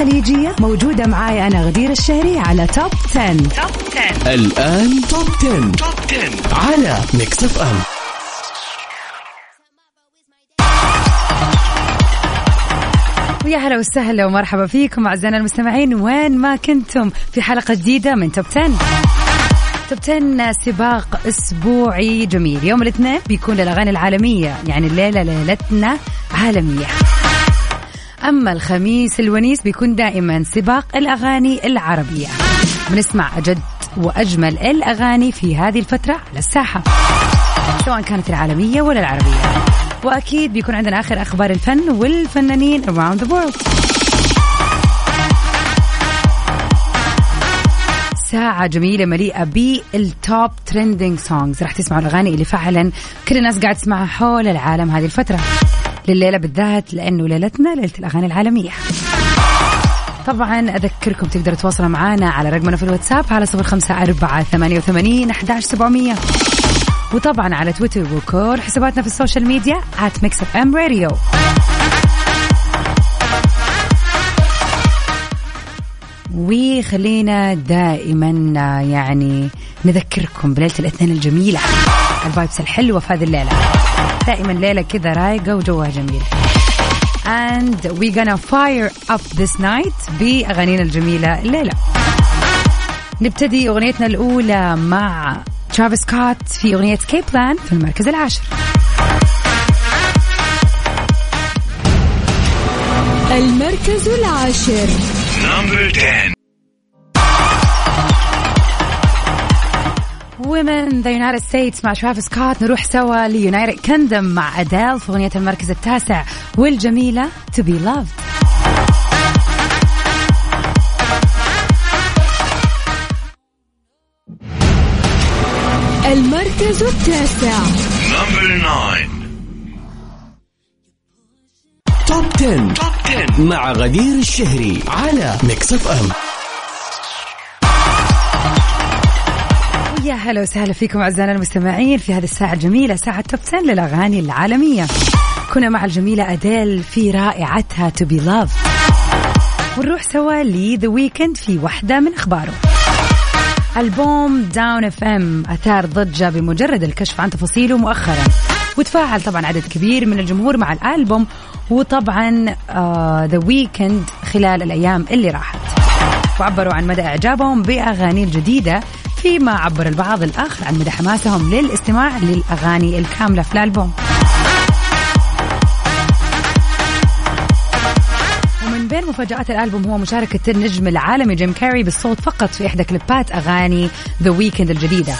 والخليجية موجودة معاي أنا غدير الشهري على Top 10. Top 10 الآن Top 10. Top 10 على Mix FM ويا هلا وسهلا ومرحبا فيكم أعزائنا المستمعين وين ما كنتم؟ في حلقة جديدة من Top 10 Top 10 سباق أسبوعي جميل. يوم الاثنين بيكون للأغاني العالمية يعني الليلة ليلتنا عالمية. أما الخميس الونيس بيكون دائما سباق الأغاني العربية. بنسمع أجد وأجمل الأغاني في هذه الفترة على الساحة سواء كانت العالمية ولا العربية. وأكيد بيكون عندنا آخر أخبار الفن والفنانين around the world. ساعة جميلة مليئة بال top trending songs راح تسمعوا الأغاني اللي فعلا كل الناس قاعد تسمعها حول العالم هذه الفترة. لليلة بالذات لأنه ليلتنا ليلة الأغاني العالمية. طبعا أذكركم تقدروا تواصلوا معنا على رقمنا في الواتساب على صفر خمسة أربعة ثمانية وثمانين أحداش سبعمية. وطبعا على تويتر وكل حساباتنا في ال social media at FM Radio وخلينا دائما يعني نذكركم بليلة الاثنين الجميلة. ال vibes الحلوة في هذه الليلة. دائما ليلة كذا رايقة وجوها جميل. And we gonna fire up this night بأغانينا الجميلة الليلة نبتدي أغنيتنا الأولى مع ترافيس سكوت في أغنية Escape Plan في المركز العاشر. المركز العاشر. ومن the United States مع ترافيس سكوت نروح سوا ل United Kingdom مع أديل في أغنية المركز التاسع. والجميلة To Be Loved. المركز التاسع. Top 10. Top 10 مع غدير الشهري على Mix FM يا هلا وسهلا فيكم أعزائنا المستمعين في هذه الساعة الجميلة ساعة Top 10 للأغاني العالمية. كنا مع الجميلة أديل في رائعتها To Be Loved ونروح سوا ل The Weeknd في واحدة من أخباره. ألبوم Dawn FM أثار ضجة بمجرد الكشف عن تفاصيله مؤخرا. وتفاعل طبعا عدد كبير من الجمهور مع الألبوم وطبعا The uh, Weeknd خلال الأيام اللي راحت. وعبروا عن مدى إعجابهم بأغاني الجديدة فيما عبر البعض الآخر عن مدى حماسهم للاستماع للأغاني الكاملة في الألبوم. بين مفاجآت الألبوم هو مشاركة النجم العالمي جيم كاري بالصوت فقط في إحدى كليبات أغاني The Weeknd الجديدة.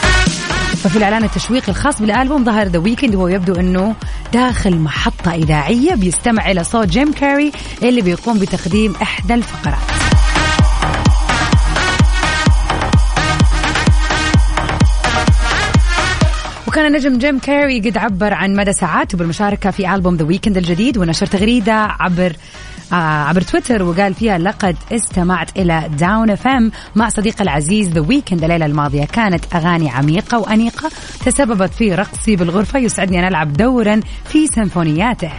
ففي الإعلان التشويقي الخاص بالألبوم ظهر The Weeknd وهو يبدو أنه داخل محطة إذاعية بيستمع إلى صوت جيم كاري اللي بيقوم بتقديم إحدى الفقرات. وكان النجم جيم كاري قد عبر عن مدى سعادته بالمشاركة في ألبوم The Weeknd الجديد ونشر تغريدة عبر آه، عبر تويتر وقال فيها لقد استمعت إلى Dawn FM مع صديقي العزيز The Weeknd الليلة الماضية. كانت أغاني عميقة وأنيقة تسببت في رقصي بالغرفة يسعدني أن ألعب دورا في سيمفونياته.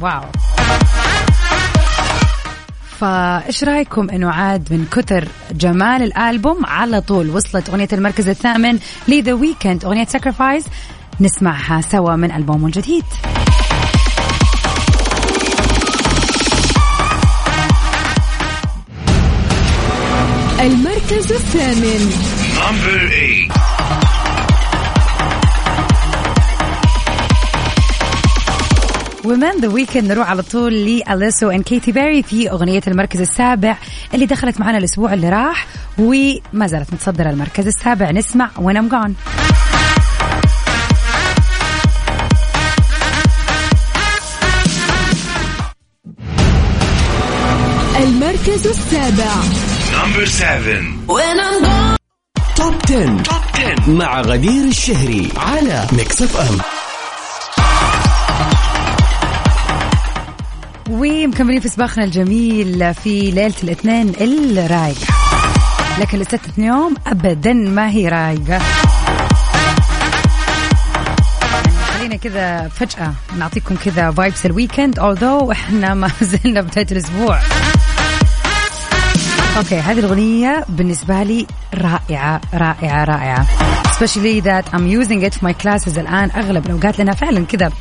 واو. فايش رايكم انه عاد من كثر جمال الالبوم على طول وصلت اغنية المركز الثامن ل The Weeknd اغنية Sacrifice نسمعها سوا من ألبومه الجديد. المركز الثامن. Number 8 ومن The Weeknd نروح على طول ل Alesso and كيتي بيري في أغنية المركز السابع اللي دخلت معنا الأسبوع اللي راح وما زالت متصدرة المركز السابع. نسمع When I'm Gone المركز السابع. Number 7 When I'm gone. Top 10. Top 10 مع غدير الشهري على Mix FM ومكملين في سباقنا الجميل في ليلة الاثنين الرايقة لكن لستة اليوم أبدا ما هي رايقة. خلينا كذا فجأة نعطيكم كذا vibes ال weekend although إحنا ما زلنا بداية الأسبوع. أوكي هذه الأغنية بالنسبة لي رائعة رائعة رائعة. Especially that I'm using it for my classes الآن أغلب الأوقات لأنها فعلا كذا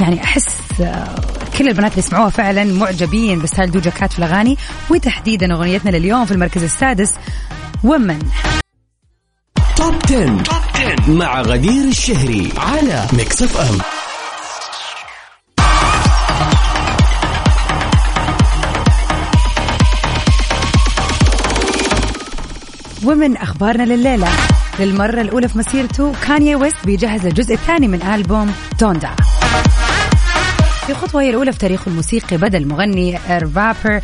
يعني أحس آه، كل البنات اللي يسمعوها فعلا معجبين. ب style دوجا كات في الأغاني؟ وتحديدا أغنيتنا لليوم في المركز السادس Woman. Top 10. Top 10 مع غدير الشهري على Mix FM ومن أخبارنا لليلة. للمرة الأولى في مسيرته كانيي ويست بيجهز الجزء الثاني من ألبوم دوندا في خطوة هي الأولى في تاريخه الموسيقي بدأ المغني الرابر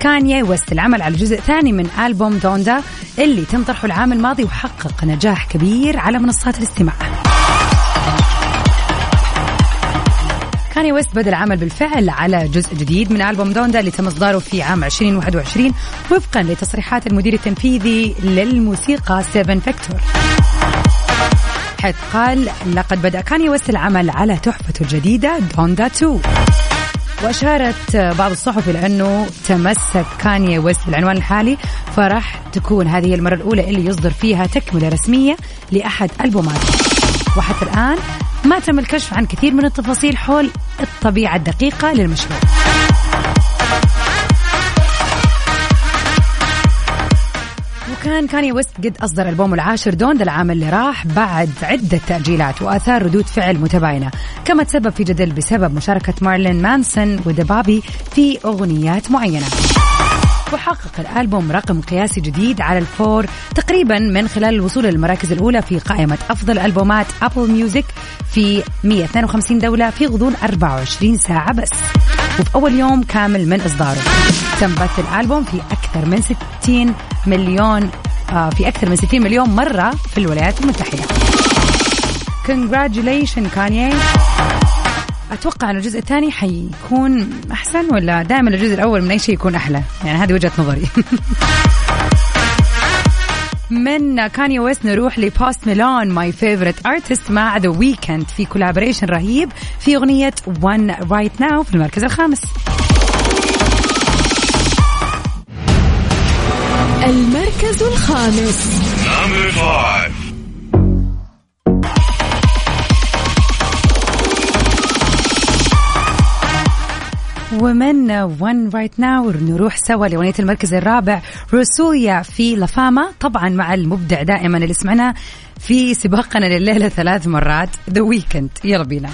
كانيا ويست العمل على الجزء الثاني من ألبوم دوندا اللي تم طرحه العام الماضي وحقق نجاح كبير على منصات الاستماع. كاني ويست بدأ العمل بالفعل على جزء جديد من ألبوم دوندا اللي تم إصداره في عام 2021 وفقا لتصريحات المدير التنفيذي للموسيقى ستيفن فيكتور حيث قال لقد بدأ كاني ويست العمل على تحفته الجديدة دوندا 2 وأشارت بعض الصحف إلى أنه تمسك كاني ويست بالعنوان الحالي فراح تكون هذه المرة الأولى اللي يصدر فيها تكملة رسمية لأحد ألبوماته وحتى الآن ما تم الكشف عن كثير من التفاصيل حول الطبيعة الدقيقة للمشروع وكان كاني ويست قد أصدر ألبومه العاشر دوندا العام اللي راح بعد عدة تأجيلات وأثار ردود فعل متباينة. كما تسبب في جدل بسبب مشاركة مارلين مانسون و DaBaby في أغنيات معينة. وحقق الألبوم رقم قياسي جديد على الفور تقريبا من خلال الوصول للمراكز الأولى في قائمة أفضل ألبومات Apple Music في 152 دولة في غضون 24 ساعة بس. وفي أول يوم كامل من إصداره. تم بث الألبوم في أكثر من 60 مليون آه في أكثر من 60 مليون مرة في الولايات المتحدة. Congratulations كانيي أتوقع ان الجزء الثاني حيكون أحسن ولا دائما الجزء الأول من أي شيء يكون أحلى؟ يعني هذه وجهة نظري. من كاني ويست نروح لبوست مالون my favorite artist مع The Weeknd في collaboration رهيب في أغنية One Right Now في المركز الخامس. المركز الخامس. ومن One Right Now نروح سوا لأغنية المركز الرابع. روزاليا في La Fama طبعا مع المبدع دائما اللي سمعناه في سباقنا لليلة ثلاث مرات. The Weeknd يلا بينا.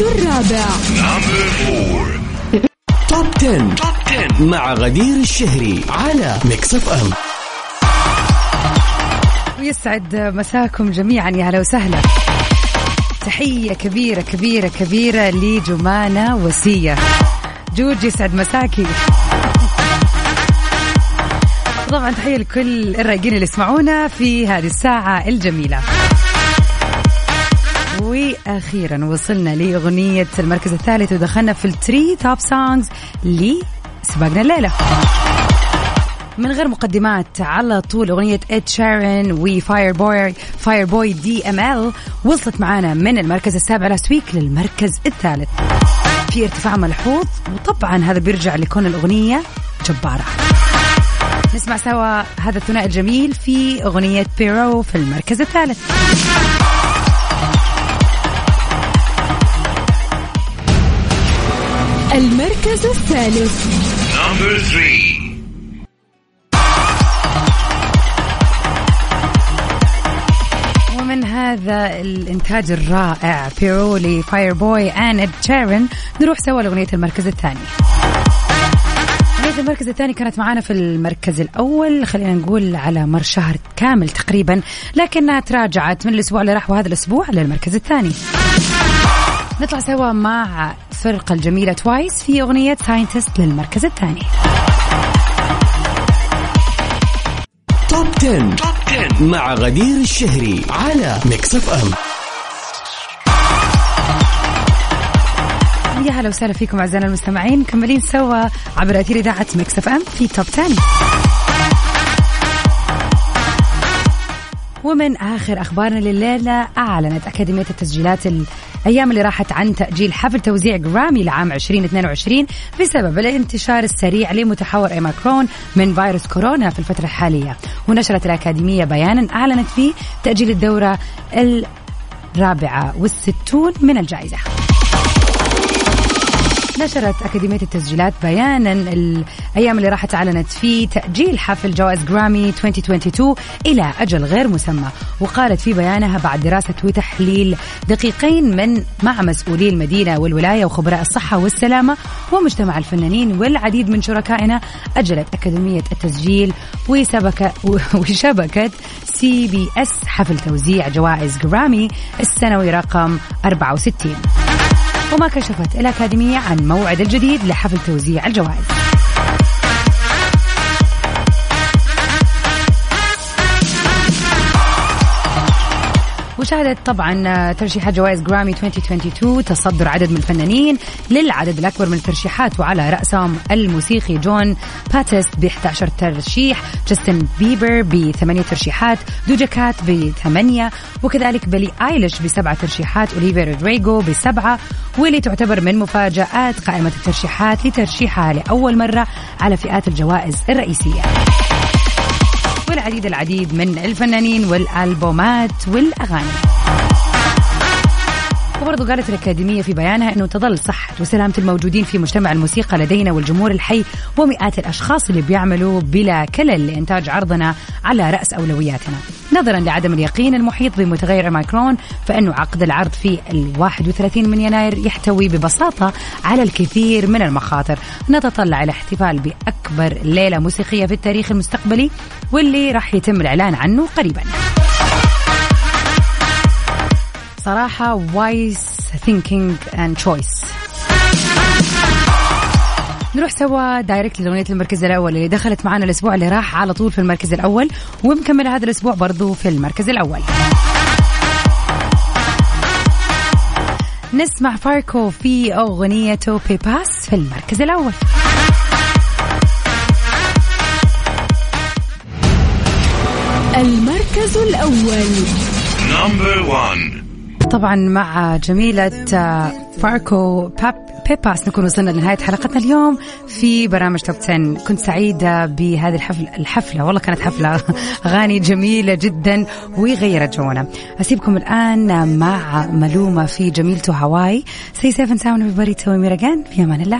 المركز الرابع. Top 10. Top 10 مع غدير الشهري على Mix FM ويسعد مساكم جميعا يا هلا وسهلا. تحية كبيرة كبيرة كبيرة لجمانة وسية. جوج يسعد مساكي. طبعا تحية لكل الرايقين اللي يسمعونا في هذه الساعة الجميلة. وأخيرا وصلنا لأغنية المركز الثالث ودخلنا في ال three top songs لسباقنا الليلة. من غير مقدمات على طول أغنية إد شيران وفاير بوي فاير بوي DML وصلت معانا من المركز السابع last week للمركز الثالث. في ارتفاع ملحوظ وطبعا هذا بيرجع لكون الأغنية جبارة. نسمع سوا هذا الثنائي الجميل في أغنية Peru في المركز الثالث. المركز الثالث. Number three. ومن هذا الإنتاج الرائع Peru لفاير بوي and إد شيران نروح سوا لأغنية المركز الثاني. أغنية المركز الثاني كانت معانا في المركز الأول خلينا نقول على مر شهر كامل تقريبا لكنها تراجعت من الأسبوع اللي راح وهذا الأسبوع للمركز الثاني. نطلع سوا مع الفرقة الجميلة Twice في أغنية Scientist للمركز الثاني. Top 10. Top 10 مع غدير الشهري على Mix FM يا هلا وسهلا فيكم أعزائنا المستمعين مكملين سوا عبر أثير إذاعة Mix FM في Top 10 ومن آخر أخبارنا لليلة أعلنت أكاديمية التسجيلات الأيام اللي راحت عن تأجيل حفل توزيع جرامي لعام 2022 بسبب الانتشار السريع لمتحور أوميكرون من فيروس كورونا في الفترة الحالية. ونشرت الأكاديمية بيانا أعلنت فيه تأجيل الدورة الرابعة والستون من الجائزة. نشرت أكاديمية التسجيلات بيانا الأيام اللي راحت أعلنت فيه تأجيل حفل جوائز جرامي 2022 إلى أجل غير مسمى وقالت في بيانها بعد دراسة وتحليل دقيقين من مع مسؤولي المدينة والولاية وخبراء الصحة والسلامة ومجتمع الفنانين والعديد من شركائنا أجلت أكاديمية التسجيل وسبك وشبكة CBS حفل توزيع جوائز جرامي السنوي رقم 64 وما كشفت الأكاديمية عن موعد الجديد لحفل توزيع الجوائز. وشهدت طبعا ترشيحات جوائز جرامي 2022 تصدر عدد من الفنانين للعدد الأكبر من الترشيحات وعلى رأسهم الموسيقي جون باتيست ب 11 ترشيح جاستن بيبر بثمانية ترشيحات دوجا كات بثمانية وكذلك بلي آيليش بسبعة ترشيحات أوليفيا رودريجو بسبعة واللي تعتبر من مفاجآت قائمة الترشيحات لترشيحها لأول مرة على فئات الجوائز الرئيسية. والعديد العديد من الفنانين والألبومات والأغاني. وبرضه قالت الأكاديمية في بيانها أنه تظل صحة وسلامة الموجودين في مجتمع الموسيقى لدينا والجمهور الحي ومئات الأشخاص اللي بيعملوا بلا كلل لإنتاج عرضنا على رأس أولوياتنا. نظرا لعدم اليقين المحيط بمتغير أوميكرون فإنه عقد العرض في ال 31 من يناير يحتوي ببساطة على الكثير من المخاطر. نتطلع إلى احتفال بأكبر ليلة موسيقية في التاريخ المستقبلي واللي راح يتم الإعلان عنه قريباً. صراحة wise thinking and choice نروح سوا direct لأغنية المركز الأول اللي دخلت معنا الأسبوع اللي راح على طول في المركز الأول ومكمل هذا الأسبوع برضو في المركز الأول. نسمع فاركو في أغنيته Pepas في المركز الأول. المركز الأول. Number 1 طبعا مع جميلة فاركو باب بيباس. نكون وصلنا لنهاية حلقتنا اليوم في برامج توب 10 كنت سعيدة بهذه الحفلة الحفلة. والله كانت حفلة أغاني جميلة جدا وغيرت جونا. أسيبكم الآن مع ملومة في جميلته هواي سي سيفن ساون everybody. Meet again. في أمان الله.